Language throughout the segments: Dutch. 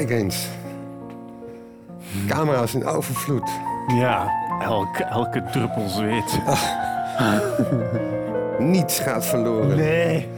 Kijk eens. Camera's in overvloed. Ja, elke, elke druppel zweet. Niets gaat verloren. Nee.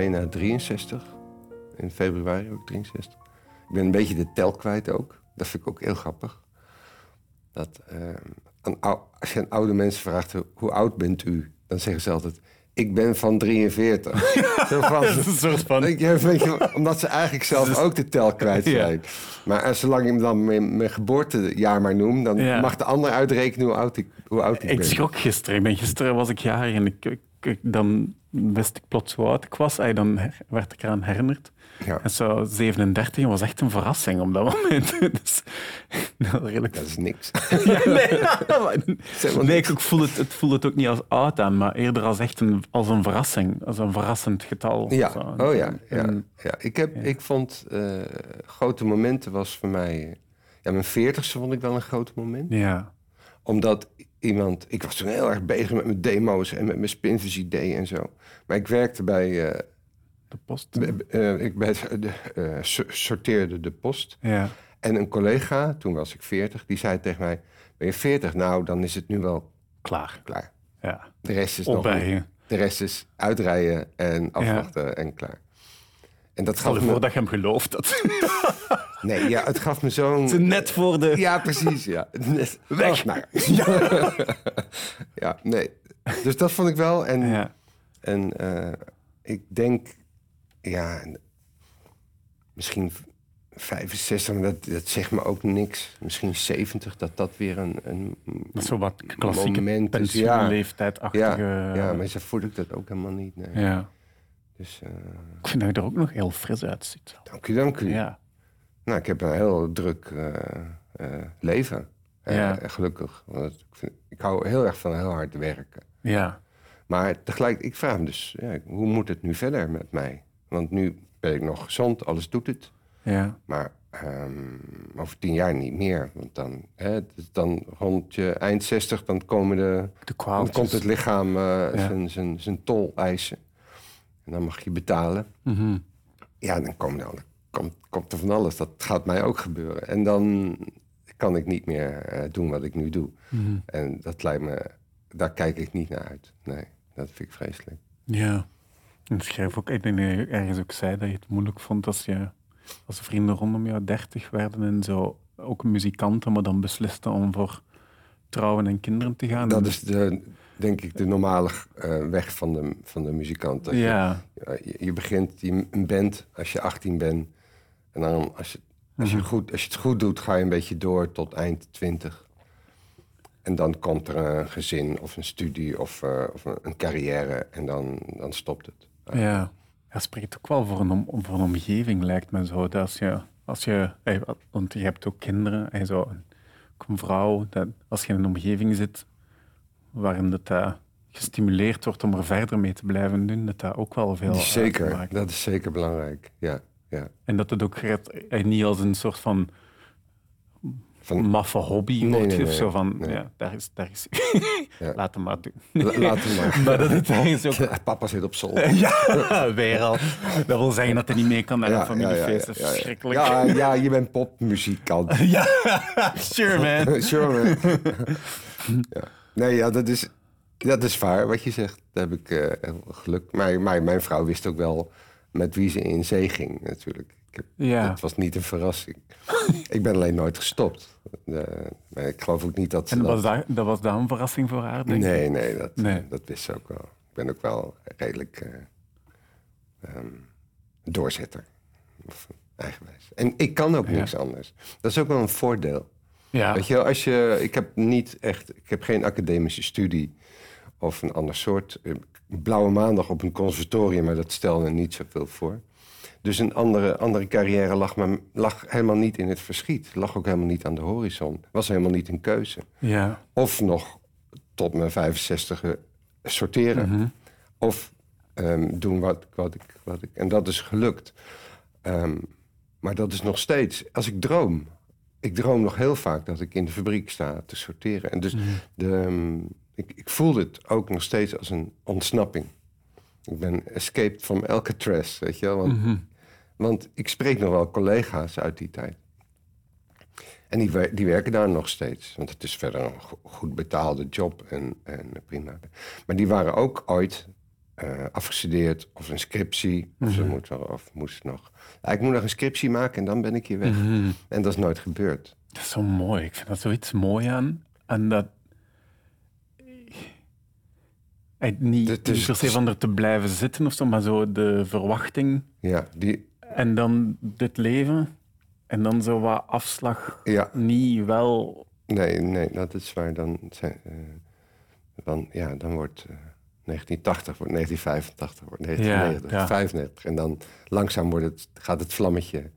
Bijna 63. In februari ook 63. Ik ben een beetje de tel kwijt ook. Dat vind ik ook heel grappig. Dat, eh, een als je aan oude mensen vraagt, hoe oud bent u? Dan zeggen ze altijd, ik ben van 43. Zo van, Dat is een soort van... Ik- je, omdat ze eigenlijk zelf ook de tel kwijt Ja. zijn. Maar als, zolang ik dan mijn, mijn geboortejaar maar noem... dan Ja. mag de ander uitrekenen hoe oud ik, hoe oud ik, Ik ben. schrok gisteren. Ik ben, gisteren was ik jarig en ik, ik- ik- dan wist ik plots hoe oud ik was. En dan werd ik eraan herinnerd. Ja. En zo 37 was echt een verrassing op dat moment. dus, dat was redelijk... Dat is niks. Ja, nee, maar- helemaal nee, ik ik voel het, het voel het ook niet als oud aan, maar eerder als echt een, als een verrassing. Als een verrassend getal. Ja, Zo. oh ja. ja, En- ja. Ik, heb, ik vond eh, grote momenten was voor mij... Ja, mijn veertigste vond ik wel een groot moment. ja. Omdat iemand... Ik was toen heel erg bezig met mijn demo's en met mijn Spinvis idee en zo. Maar ik werkte bij... eh, De post. eh, ik bij, eh, so- sorteerde de post. Ja. En een collega, toen was ik 40, die zei tegen mij... Ben je 40? Nou, dan is het nu wel Klaar. klaar. Ja. De rest is nog. De rest is uitrijden en afwachten en klaar. En dat Stel gaf me... voor dat je hem gelooft. Dat Nee, ja, het gaf me zo'n... net voor de... Ja, precies, ja. Net- Weg. Oh, nou ja. ja, nee. Dus dat vond ik wel. En, Ja. en eh, ik denk, ja, misschien 65, maar dat, dat zegt me ook niks. Misschien 70, dat dat weer een, een Dat is zo wat klassieke moment is. Ja, pensioenleeftijdachtige... ja, ja, maar zo voel ik dat ook helemaal niet. Nee. Ja. Dus eh, Ik vind dat je er ook nog heel fris uitziet. dank u, dank u. Ja. Nou, ik heb een heel druk eh, eh, leven. Ja. gelukkig. Want ik, vind- ik hou heel erg van heel hard werken. Ja. Maar tegelijk, ik vraag me dus, ja, hoe moet het nu verder met mij? Want nu ben ik nog gezond, alles doet het. Ja. Maar ehm, over tien jaar niet meer. Want dan, hè, dan rond je eind 60, dan, komen de, De dan komt het lichaam Ja. zijn, zijn, zijn tol eisen. En dan mag je betalen. Mhm. Ja, dan komt, dan komt, komt er van alles. Dat gaat mij ook gebeuren. En dan kan ik niet meer eh, doen wat ik nu doe. Mhm. En dat lijkt me, daar kijk ik niet naar uit. Nee, dat vind ik vreselijk. Ja. En ik schrijf ook, ik denk dat je ergens ook zei dat je het moeilijk vond als je als de vrienden rondom jou dertig werden en zo ook muzikanten, maar dan beslisten om voor trouwen en kinderen te gaan. Dat is de, denk ik de normale eh, weg van de, van de muzikant. Dat je- ja. ja, je, je begint die, een band als je 18 bent. En dan als je, als, je goed, als je het goed doet, ga je een beetje door tot eind 20. En dan komt er een gezin of een studie of, eh, of een, carrière en dan, dan stopt het. Ja. Ja, spreekt ook wel voor een, om, voor een omgeving, lijkt me zo. Dat als je, als je, eh, want je hebt ook kinderen en zo, ook een vrouw. Dat als je in een omgeving zit waarin dat eh, gestimuleerd wordt om er verder mee te blijven doen, dat dat ook wel veel zeker, uitmaakt. dat is zeker belangrijk. Ja, ja. En dat het ook eh, niet als een soort van Van, maffe hobby Nee, of zo van, ja, daar is... Daar is Ja. Laat hem maar doen. la- laten we maar. maar dat het ergens ook... Papa zit op zolder. Ja, weer al. Dat wil zeggen dat hij niet mee kan naar een familiefeest. Dat is ja, ja. verschrikkelijk. Ja, ja, je bent popmuzikant. Ja, sure man. sure, man. ja. Nee, ja, dat is, dat is waar wat je zegt. Daar heb ik veel geluk. Maar, maar mijn vrouw wist ook wel met wie ze in zee ging, natuurlijk. Ik heb, Ja. Het was niet een verrassing. ik ben alleen nooit gestopt. Eh, maar ik geloof ook niet dat ze En dat... was dat, dat was dat een verrassing voor haar, denk ik? Nee, nee dat, Nee. dat wist ze ook wel. Ik ben ook wel redelijk ehm, doorzetter. Of eigenwijs. En ik kan ook Ja. niks anders. Dat is ook wel een voordeel. Ja, Weet je, wel, als je, ik heb niet echt, ik heb geen academische studie of een ander soort. Eh, Blauwe maandag op een conservatorium, maar dat stelde niet zoveel voor. Dus een andere, andere carrière lag, me, lag helemaal niet in het verschiet. Lag ook helemaal niet aan de horizon. Was helemaal niet een keuze. Ja. Of nog tot mijn 65 sorteren. Of ehm, doen wat, wat, ik, wat ik... En dat is gelukt. Ehm, maar dat is nog steeds... Als ik droom... Ik droom nog heel vaak dat ik in de fabriek sta te sorteren. En dus de, ehm, ik, ik voel het ook nog steeds als een ontsnapping. Ik ben escaped from Alcatraz, weet je wel. Want, want ik spreek nog wel collega's uit die tijd. En die, die werken daar nog steeds. Want het is verder een go- goed betaalde job en, en prima. Maar die waren ook ooit eh, afgestudeerd of een scriptie. Of ze moeten of moest nog. Ja, ik moet nog een scriptie maken en dan ben ik hier weg. En dat is nooit gebeurd. Dat is zo mooi. Ik vind dat zoiets mooi aan. En dat... Niet, Het is- niet per se van er te blijven zitten of zo, maar zo de verwachting Ja, die, en dan dit leven. En dan zo wat afslag. ja Niet wel... nee, nee, dat is waar. Dan, zijn, eh, dan, ja, dan wordt eh, 1980, wordt 1985, wordt 1990, Ja, ja. 95. En dan langzaam wordt het, gaat het vlammetje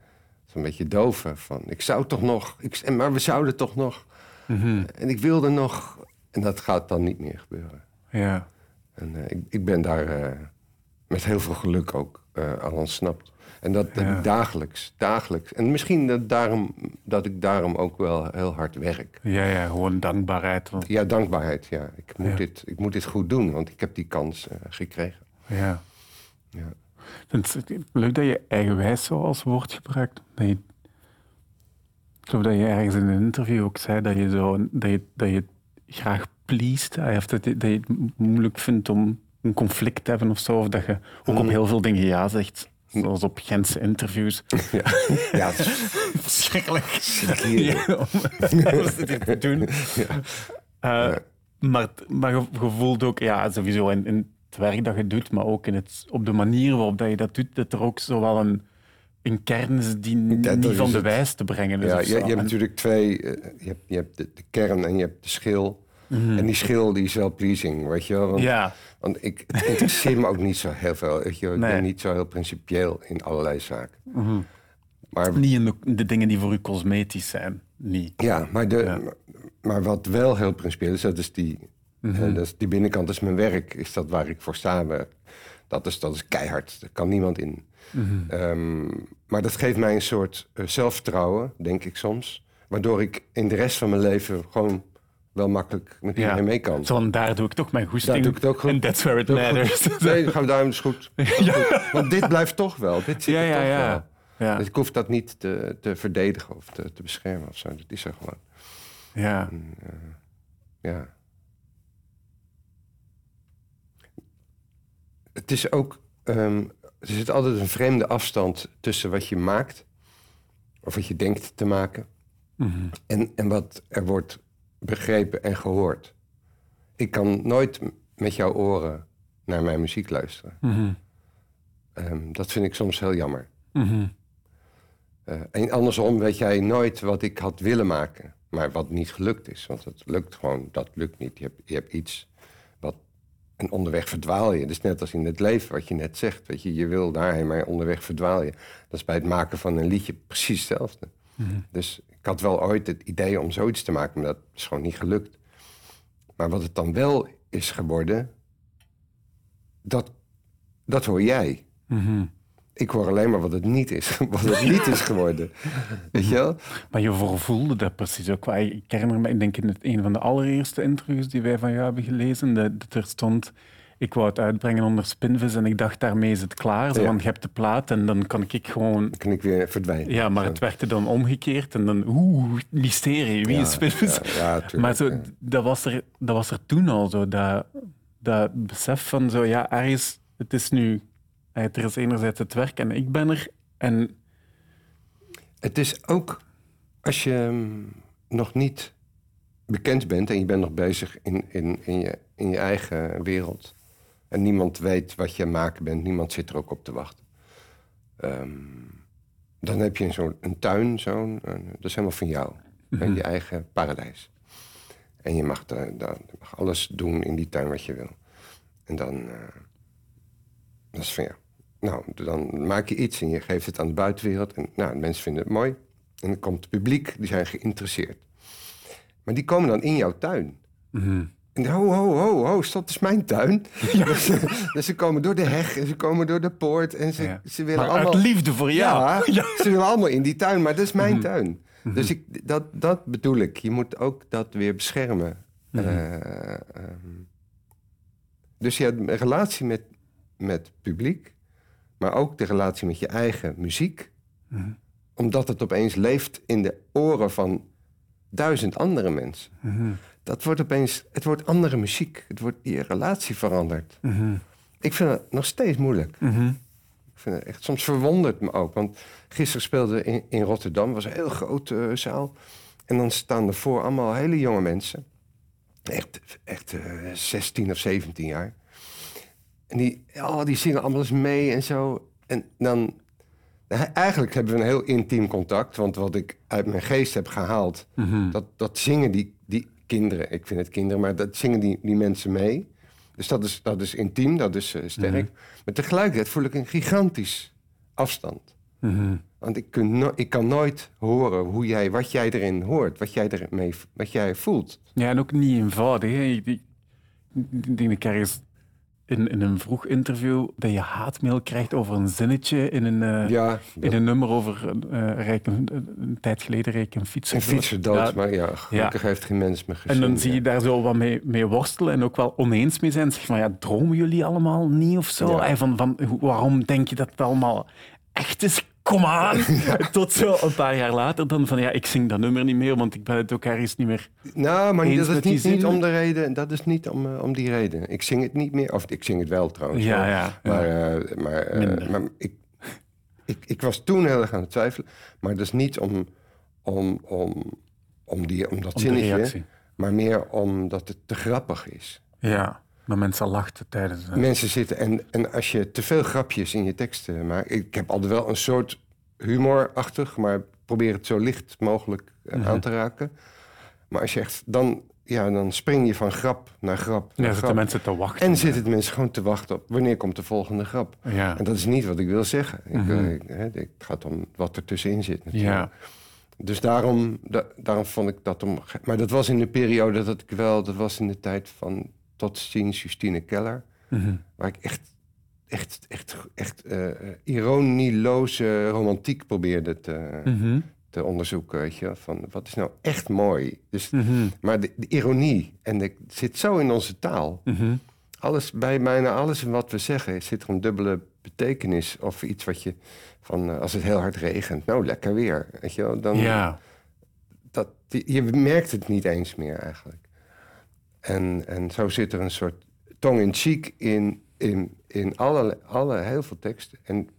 zo'n beetje doven. Van, ik zou toch nog, ik, maar we zouden toch nog. Mhm. En ik wilde nog. En dat gaat dan niet meer gebeuren. Ja. En eh, ik, ik ben daar eh, met heel veel geluk ook eh, aan ontsnapt. En dat, Ja. ik dagelijks, dagelijks. En misschien dat, daarom, dat ik daarom ook wel heel hard werk. Ja, ja, gewoon dankbaarheid. Want, Ja, dankbaarheid. Ja. Ik, moet Ja. Dit, ik moet dit goed doen, want ik heb die kans eh, gekregen. ja. Ja. Het leuk dat je eigenwijs zo als woord gebruikt. Dat je, ik geloof dat je ergens in een interview ook zei dat je, zo, dat je, dat je graag pleased, eh, of dat je, dat je het moeilijk vindt om een conflict te hebben of zo. Of dat je ook op heel veel dingen ja zegt. Zoals op Gentse interviews. Ja, ja het is Verschrikkelijk. Ja, om dit te doen. Eh, Maar, maar voelt ook, ja, sowieso in, in het werk dat je doet, maar ook in het, op de manier waarop dat je dat doet, dat er ook zo wel een, een kern is die dat niet van de wijs te brengen is. Ja, of je, hebt natuurlijk twee. eh, je hebt, je hebt de, de kern en je hebt de schil. En die schil die is wel pleasing, weet je wel. Want, Mhm. Ja, want ik, het interesseert me ook niet zo heel veel. Weet je, wel. ik Nee. ben niet zo heel principieel in allerlei zaken. Maar niet in de, de dingen die voor u cosmetisch zijn. Niet. Ja, maar, de, Ja. maar wat wel heel principieel is, dat is die, eh, dat is die binnenkant, is mijn werk, is dat waar ik voor sta. Dat is, dat is keihard, daar kan niemand in. Ehm, maar dat geeft mij een soort eh, zelfvertrouwen, denk ik soms. Waardoor ik in de rest van mijn leven gewoon wel makkelijk met Ja. iedereen mee kan. Zo, en daar doe ik toch mijn goesting. Daar doe ik het ook goed. And that's where it matters. Nee, dan gaan we duim is goed. Goed. Want dit blijft toch wel. Dit zit Ja, er ja, toch ja. wel. Ja. Dus ik hoef dat niet te, te verdedigen of te, te beschermen of zo. Dat is er gewoon. ja. Ja. Het is ook. ehm, er zit altijd een vreemde afstand tussen wat je maakt, of wat je denkt te maken, Mhm. en, en wat er wordt begrepen en gehoord. Ik kan nooit met jouw oren naar mijn muziek luisteren. Mhm. Ehm, dat vind ik soms heel jammer. Mhm. Eh, en andersom weet jij nooit wat ik had willen maken, maar wat niet gelukt is. Want het lukt gewoon, dat lukt niet. Je hebt, je hebt iets wat. En onderweg verdwaal je. Dus net als in het leven, wat je net zegt. Weet je, je wil daarheen, maar onderweg verdwaal je. Dat is bij het maken van een liedje precies hetzelfde. Dus ik had wel ooit het idee om zoiets te maken, maar dat is gewoon niet gelukt. Maar wat het dan wel is geworden, dat, dat hoor jij. Mhm. Ik hoor alleen maar wat het niet is, wat het niet is geworden. Weet je wel? Maar je voelde dat precies ook. Ik herinner me, ik denk in het, een van de allereerste interviews die wij van jou hebben gelezen, dat, dat er stond, ik wou het uitbrengen onder Spinvis en ik dacht, daarmee is het klaar. Zo, Ja. Want je hebt de plaat en dan kan ik gewoon... Dan kan ik weer verdwijnen. Ja, maar Zo. het werkte dan omgekeerd en dan, oeh, mysterie, wie Ja, is Spinvis? ja, ja, tuurlijk, maar zo, dat, was er, dat was er toen al zo, dat, dat besef van zo, ja, ergens, het is nu, eh, er is enerzijds het werk en ik ben er en Het is ook als je mm, nog niet bekend bent en je bent nog bezig in, in, in, je, in je eigen wereld. En niemand weet wat je aan het maken bent, niemand zit er ook op te wachten. Ehm, dan heb je zo'n een tuin, zo'n, een- dat is helemaal van jou. En je eigen paradijs. En je mag, daar- daar- je mag alles doen in die tuin wat je wil. En dan, eh, dat is van jou. nou, dan maak je iets en je geeft het aan de buitenwereld. En nou, mensen vinden het mooi. En dan komt het publiek, die zijn geïnteresseerd. Maar die komen dan in jouw tuin. Mhm. En ho, ho, ho, ho, dat is mijn tuin. Dus, dus ze komen door de heg en ze komen door de poort. En ze, Ja. ze willen Maar allemaal... uit liefde voor jou. Ja, ze willen allemaal in die tuin, maar dat is mijn tuin. Dus ik, dat, dat bedoel ik. Je moet ook dat weer beschermen. Eh, ehm, dus ja, een relatie met, met publiek, maar ook de relatie met je eigen muziek. Omdat het opeens leeft in de oren van duizend andere mensen. Dat wordt opeens, het wordt andere muziek. Het wordt, je relatie verandert. Ik vind het nog steeds moeilijk. Ik vind het echt, soms verwondert me ook. Want gisteren speelde we in, in Rotterdam, was een heel grote eh, zaal. En dan staan er voor allemaal hele jonge mensen. Echt, echt eh, 16 of 17 jaar. En die, oh, die zingen allemaal eens mee en zo. En dan... Eigenlijk hebben we een heel intiem contact. Want wat ik uit mijn geest heb gehaald... dat, dat zingen die, die kinderen... Ik vind het kinderen, maar dat zingen die, die mensen mee. Dus dat is, dat is intiem, dat is eh, sterk. Maar tegelijkertijd voel ik een gigantisch afstand. Want ik, kun no- ik kan nooit horen hoe jij, wat jij erin hoort, wat jij ermee wat jij voelt. Ja, en ook niet eenvoudig. Hè. Ik, ik, ik denk dat ik ergens in, in een vroeg interview dat je haatmail krijgt over een zinnetje in een, eh, Ja, in een nummer over eh rijk een, een tijd geleden reek een fietser. een fietser dood, Ja, maar ja, gelukkig heeft geen mens me gezien. En dan zie je daar zo wat mee, mee worstelen en ook wel oneens mee zijn. Zeg van, ja, dromen jullie allemaal niet of zo? En van, van, waarom denk je dat het allemaal echt is? Kom aan! Tot zo een paar jaar later dan van, ja, ik zing dat nummer niet meer, want ik ben het ook ergens niet meer... Nou, maar Eens dat is niet, niet om de reden. Dat is niet om, eh, om die reden. Ik zing het niet meer. Of ik zing het wel trouwens. Ja, ja, ja. Maar, eh, maar, eh, Minder. maar ik, ik, ik was toen heel erg aan het twijfelen. Maar dat is niet om, om, om, om, die, om dat Om zinnetje. Maar meer omdat het te grappig is. Ja, maar mensen lachten tijdens... eh, Mensen zitten en, en als je te veel grapjes in je teksten maakt. Ik heb altijd wel een soort humorachtig, maar probeer het zo licht mogelijk eh, Mhm. aan te raken. Maar als je echt dan, ja, dan spring je van grap naar grap. Naar Ja, zitten mensen te wachten. En zitten de mensen gewoon te wachten op wanneer komt de volgende grap. Ja. En dat is niet wat ik wil zeggen. Ik, Mhm. eh, ik, het gaat om wat er tussenin zit. Natuurlijk. Ja. Dus daarom, da- daarom vond ik dat om. Maar dat was in de periode dat ik wel, dat was in de tijd van tot ziens Justine Keller. Mhm. Waar ik echt, echt, echt, echt eh, ironieloze romantiek probeerde te, Mhm. te onderzoeken. Weet je, van wat is nou echt mooi. Dus, Mhm. Maar de, de ironie, en het zit zo in onze taal. Alles, bij bijna alles in wat we zeggen zit er een dubbele betekenis. Of iets wat je van eh, als het heel hard regent, nou lekker weer. Weet je wel, dan, Ja. dat, je merkt het niet eens meer eigenlijk. En, en zo zit er een soort tong-in-cheek in, in, in alle, alle, heel veel teksten. En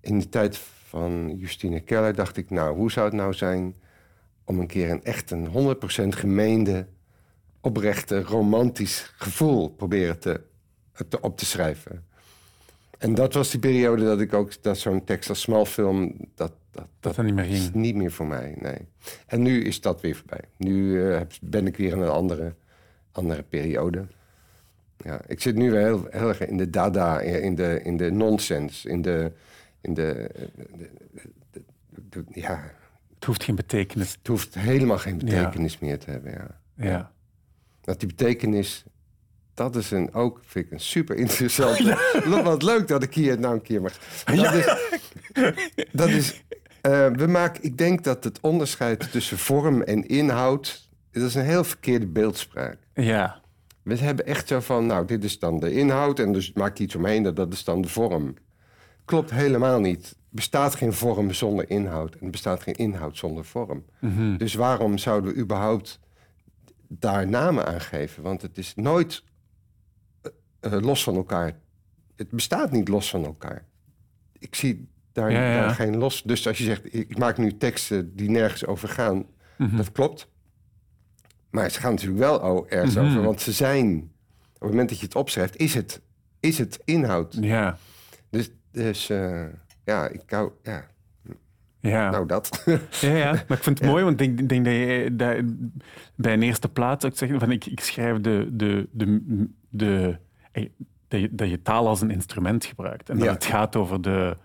in de tijd van Justine Keller dacht ik, nou, hoe zou het nou zijn om een keer een echt een 100% gemeende, oprechte, romantisch gevoel proberen te, te, op te schrijven. En dat was die periode dat ik ook dat zo'n tekst als smalfilm, dat, dat, Dat dat niet meer is ging. niet meer voor mij, nee. En nu is dat weer voorbij. Nu eh, ben ik weer in een andere, andere periode. Ja, ik zit nu weer heel, heel erg in de dada, in de, in de nonsens, in de... In de, de- de- de- de- ja, Het hoeft geen betekenis. het hoeft helemaal geen betekenis meer te hebben, ja. Ja. Dat die betekenis, dat is een, ook, vind ik een super interessant. Wat leuk dat ik hier nou een keer mag. Dat is, dat is eh, we maken, ik denk dat het onderscheid tussen vorm en inhoud, dat is een heel verkeerde beeldspraak. Ja. We hebben echt zo van, nou, dit is dan de inhoud en dus maak je iets omheen, dat, dat is dan de vorm. Klopt helemaal niet. Er bestaat geen vorm zonder inhoud en er bestaat geen inhoud zonder vorm. Dus waarom zouden we überhaupt daar namen aan geven? Want het is nooit eh, eh, los van elkaar. Het bestaat niet los van elkaar. Ik zie daar, Ja, ja. daar geen los. Dus als je zegt, ik ik maak nu teksten die nergens over gaan, dat klopt. Maar ze gaan natuurlijk wel o- ergens Mhm. over, want ze zijn. Op het moment dat je het opschrijft, is het, is het inhoud. Ja. Dus, dus eh, ja, ik hou, ja, Ja. nou dat. Ja, ja, maar ik vind het mooi, want ik denk, denk dat je dat, bij een eerste plaats ook zegt van ik, ik schrijf de, de, de, de, eh, dat je, dat je taal als een instrument gebruikt. En dat Ja. het gaat over de,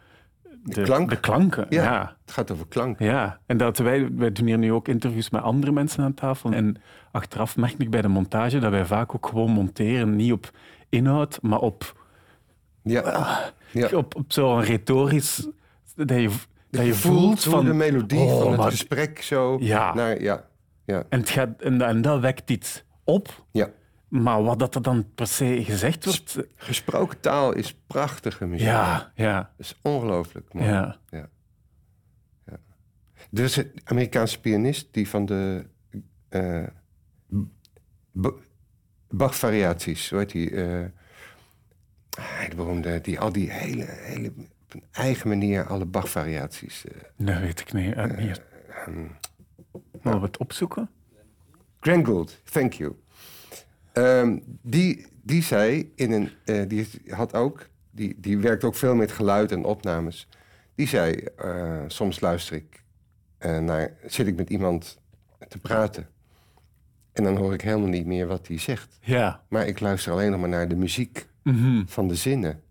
de, klank. de klanken. Ja. Ja. Het gaat over klank. Ja. en dat wij, wij doen hier nu ook interviews met andere mensen aan tafel. En achteraf merk ik bij de montage dat wij vaak ook gewoon monteren, niet op inhoud, maar op, Ja. ja. op, op zo'n retorisch... Dat je, dat je voelt van... de melodie oh, van het maar- gesprek zo Ja. naar... Ja, ja, En, het gaat, en, en dat wekt iets op. ja. Maar wat dat er dan per se gezegd wordt... Gesproken taal is prachtige muziek. Ja, ja, Dat is ongelooflijk mooi. ja. Ja. Ja. Er is een Amerikaanse pianist die van de eh, B- Bach-variaties, hoe heet die? eh, de beroemde, die al die hele, hele, op een eigen manier alle Bach-variaties. eh, Dat weet ik niet. niet. Willen we het opzoeken? Grant Gould, thank you. Ehm, die, die zei in een, eh, die had ook, die, die werkt ook veel met geluid en opnames. Die zei, eh, soms luister ik eh, naar, zit ik met iemand te praten. En dan hoor ik helemaal niet meer wat hij zegt. Ja. Maar ik luister alleen nog maar naar de muziek Mhm. van de zinnen.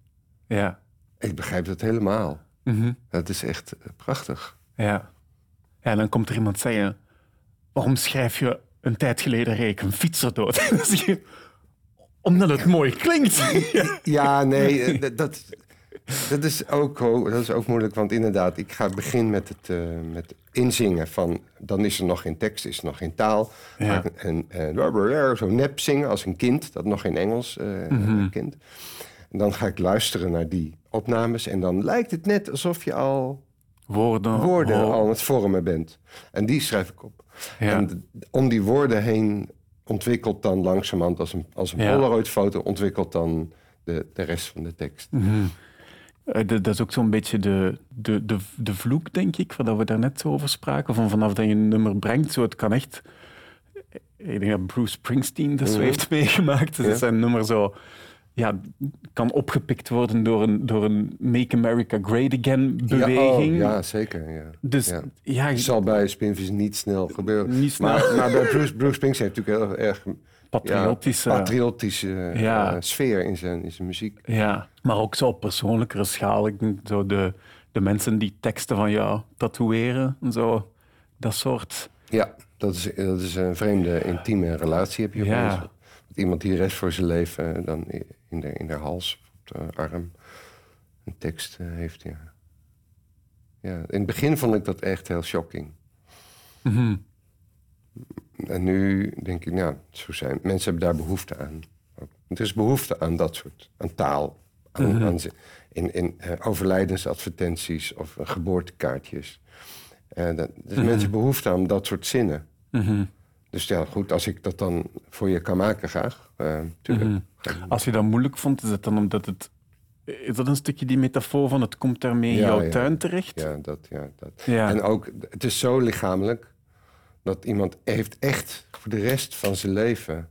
Ja. Ik begrijp dat helemaal. Mhm. Dat is echt prachtig. Ja. Ja, en dan komt er iemand zeggen... Waarom schrijf je een tijd geleden reed ik een fietser dood? Je, Omdat het mooi klinkt. Ja, nee, eh, dat- dat, is ook, dat is ook moeilijk. Want inderdaad, ik ga beginnen met het eh, met inzingen van... dan is er nog geen tekst, is er nog geen taal. Ja. Een, eh, zo nep zingen als een kind, dat nog geen Engels eh kent. En dan ga ik luisteren naar die opnames... en dan lijkt het net alsof je al Woorden. woorden al aan het vormen bent. En die schrijf ik op. Ja. En om die woorden heen ontwikkelt dan langzamerhand... als een, als een Ja. Polaroid-foto ontwikkelt dan de, de rest van de tekst. Eh, dat, dat is ook zo'n beetje de, de, de, de vloek, denk ik, waar we daar net zo over spraken. Van vanaf dat je een nummer brengt, zo, het kan echt... Ik denk dat Bruce Springsteen dat zo Mhm. heeft meegemaakt. Dus Ja. dat zijn nummer zo... Ja, kan opgepikt worden door een, door een Make America Great Again beweging. Ja, oh, ja zeker. Ja. Dus Ja. ja, Het zal bij Spinvis niet snel gebeuren. Niet snel. Maar, maar bij Bruce, Bruce Springsteen heeft natuurlijk heel erg patriotische... ja, patriotische eh, sfeer in zijn, in zijn muziek. Ja, maar ook zo op persoonlijkere schaal. Ik denk zo de, de mensen die teksten van jou tatoeëren en zo. Dat soort... Ja, dat is, dat is een vreemde, intieme relatie heb je Ja. Met iemand die de rest voor zijn leven eh, dan in de, in de hals of op de arm een tekst eh, heeft. Ja. Ja, in het begin vond ik dat echt heel shocking. Mhm. En nu denk ik, nou, zo zijn mensen hebben daar behoefte aan. Er is behoefte aan dat soort, aan taal. Aan, Mhm. aan in in eh, overlijdensadvertenties of geboortekaartjes. Eh, dat, dus Mhm. mensen behoefte aan dat soort zinnen. Dus ja, goed, als ik dat dan voor je kan maken, graag. Tuurlijk. Mhm. Als je dat moeilijk vond, is dat dan omdat het... Is dat een stukje die metafoor van het komt daarmee in Ja, jouw ja. tuin terecht? Ja, dat, ja, dat. Ja. En ook, het is zo lichamelijk dat iemand heeft echt voor de rest van zijn leven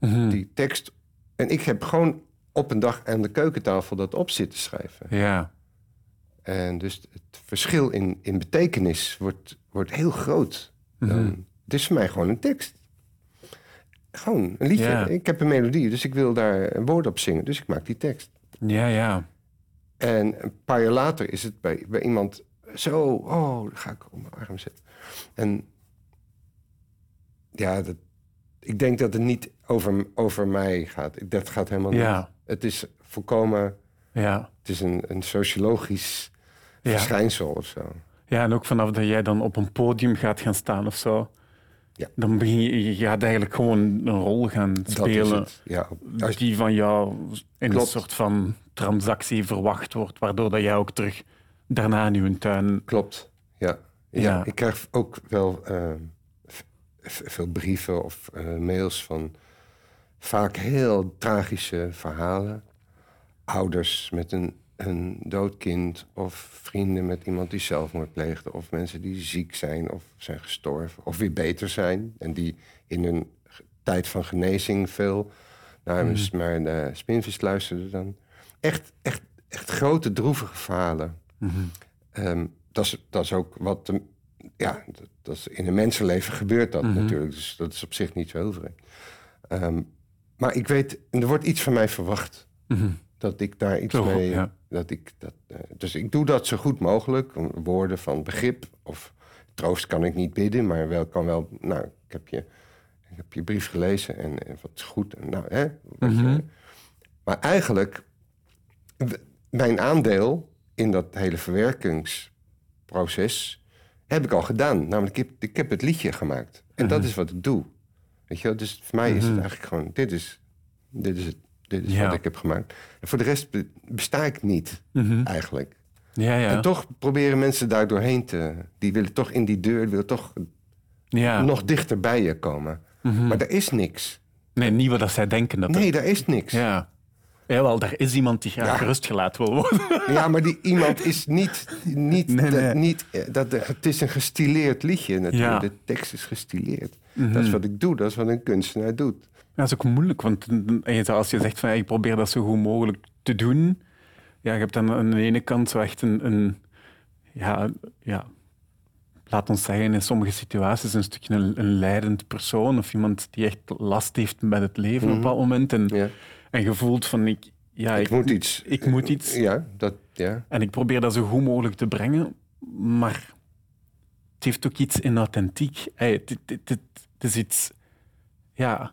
Mhm. die tekst. En ik heb gewoon op een dag aan de keukentafel dat op zitten schrijven. Ja. En dus het verschil in, in betekenis wordt, wordt heel groot. Mhm. Het is voor mij gewoon een tekst. Gewoon een liedje. Ja. Ik heb een melodie, dus ik wil daar een woord op zingen. Dus ik maak die tekst. Ja, ja. En een paar jaar later is het bij, bij iemand zo... Oh, dan ga ik op mijn arm zetten. En ja, dat, ik denk dat het niet over, over mij gaat. Dat gaat helemaal Ja. niet. Het is volkomen... Ja. Het is een, een sociologisch Ja. verschijnsel of zo. ja, en ook vanaf dat jij dan op een podium gaat gaan staan of zo... Ja. Dan begin je, je gaat eigenlijk gewoon een rol gaan spelen... Ja, als, die van jou in Klopt. een soort van transactie verwacht wordt, waardoor dat jij ook terug daarna in je tuin... klopt. Ja. Ja. Ja. Ik krijg ook wel eh, v- veel brieven of eh, mails van vaak heel tragische verhalen. Ouders met een, een dood kind of vrienden met iemand die zelfmoord pleegde... of mensen die ziek zijn of zijn gestorven of weer beter zijn... en die in hun tijd van genezing veel naar Mhm. maar de spinvis luisterden dan. Echt, echt, echt grote droevige verhalen. Mhm. Ehm, dat, is, dat is ook wat... De, ja, dat, dat is, in een mensenleven gebeurt dat Mhm. natuurlijk. Dus dat is op zich niet zo heel vreemd. Ehm, maar ik weet, er wordt iets van mij verwacht. Mhm. Dat ik daar iets mee. ja. Dat ik dat, eh, dus ik doe dat zo goed mogelijk. Woorden van begrip of troost kan ik niet bidden, maar wel kan wel. Nou, ik heb je, ik heb je brief gelezen en, en wat is goed. En nou, hè, Mhm. maar eigenlijk, mijn aandeel in dat hele verwerkingsproces heb ik al gedaan. Namelijk, ik heb, ik heb het liedje gemaakt. En dat is wat ik doe. Weet je wel? Dus voor mij is het eigenlijk gewoon, dit is, dit is, het, dit is Ja. wat ik heb gemaakt. En voor de rest be- besta ik niet, Mhm. eigenlijk. Ja, ja. En toch proberen mensen daar doorheen te... Die willen toch in die deur, willen toch ja. nog dichter bij je komen. Maar er is niks. Nee, niet wat zij denken dat er- Nee, daar is niks. Ja. Jawel, er is iemand die graag Ja. gerustgelaten wil worden. Ja, maar die iemand is niet... niet, Nee, dat, nee. niet eh, dat, het is een gestileerd liedje natuurlijk. Ja. De tekst is gestileerd. Dat is wat ik doe. Dat is wat een kunstenaar doet. Ja, dat is ook moeilijk, want en je- als je zegt van ja, ik probeer dat zo goed mogelijk te doen, ja, je hebt dan aan de ene kant zo echt een, een ja, ja, laat ons zeggen, in sommige situaties een stukje een, een leidend persoon of iemand die echt last heeft met het leven op een bepaald moment en, Ja. en je voelt van ik, ja, Ik moet iets. ik moet iets. Ja, dat, ja. En ik probeer dat zo goed mogelijk te brengen, maar het heeft ook iets inauthentiek. Hey, het, het, het, het- het is iets... Ja,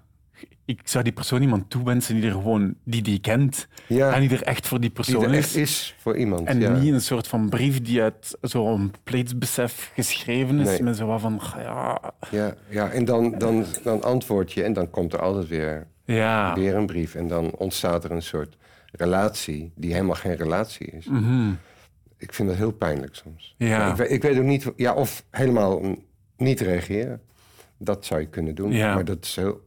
ik zou die persoon iemand toewensen die er gewoon... Die die kent. Ja. En die er echt voor die Die persoon er is. echt is voor iemand. En ja. niet een soort van brief die uit zo'n plaatsbesef geschreven is. Nee. Met zo wat van... Ja, Ja, ja, en dan, dan, dan antwoord je en dan komt er altijd weer, ja. weer een brief. En dan ontstaat er een soort relatie die helemaal geen relatie is. Mhm. Ik vind dat heel pijnlijk soms. Ja. Ik, weet, ik weet ook niet... Ja, of helemaal niet reageren. Dat zou je kunnen doen. Ja. Maar dat, is heel,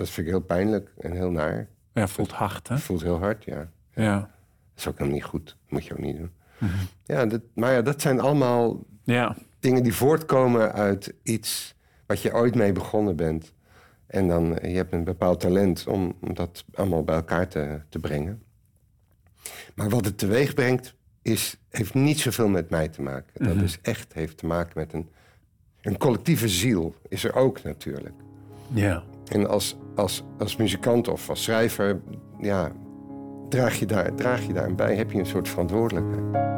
dat vind ik heel pijnlijk en heel naar. ja, voelt hard, hè? Voelt heel hard, ja. Ja. Dat is ook nog niet goed. Dat moet je ook niet doen. Mhm. Ja, dat, maar ja, dat zijn allemaal Ja. dingen die voortkomen uit iets wat je ooit mee begonnen bent. En dan eh, je hebt een bepaald talent om, om dat allemaal bij elkaar te, te brengen. Maar wat het teweeg brengt, is, heeft niet zoveel met mij te maken. Dat is echt heeft te maken met een, een collectieve ziel. Is er ook natuurlijk. Ja. En als, als, als muzikant of als schrijver, ja, draag je, daar, draag je daar bij, heb je een soort verantwoordelijkheid.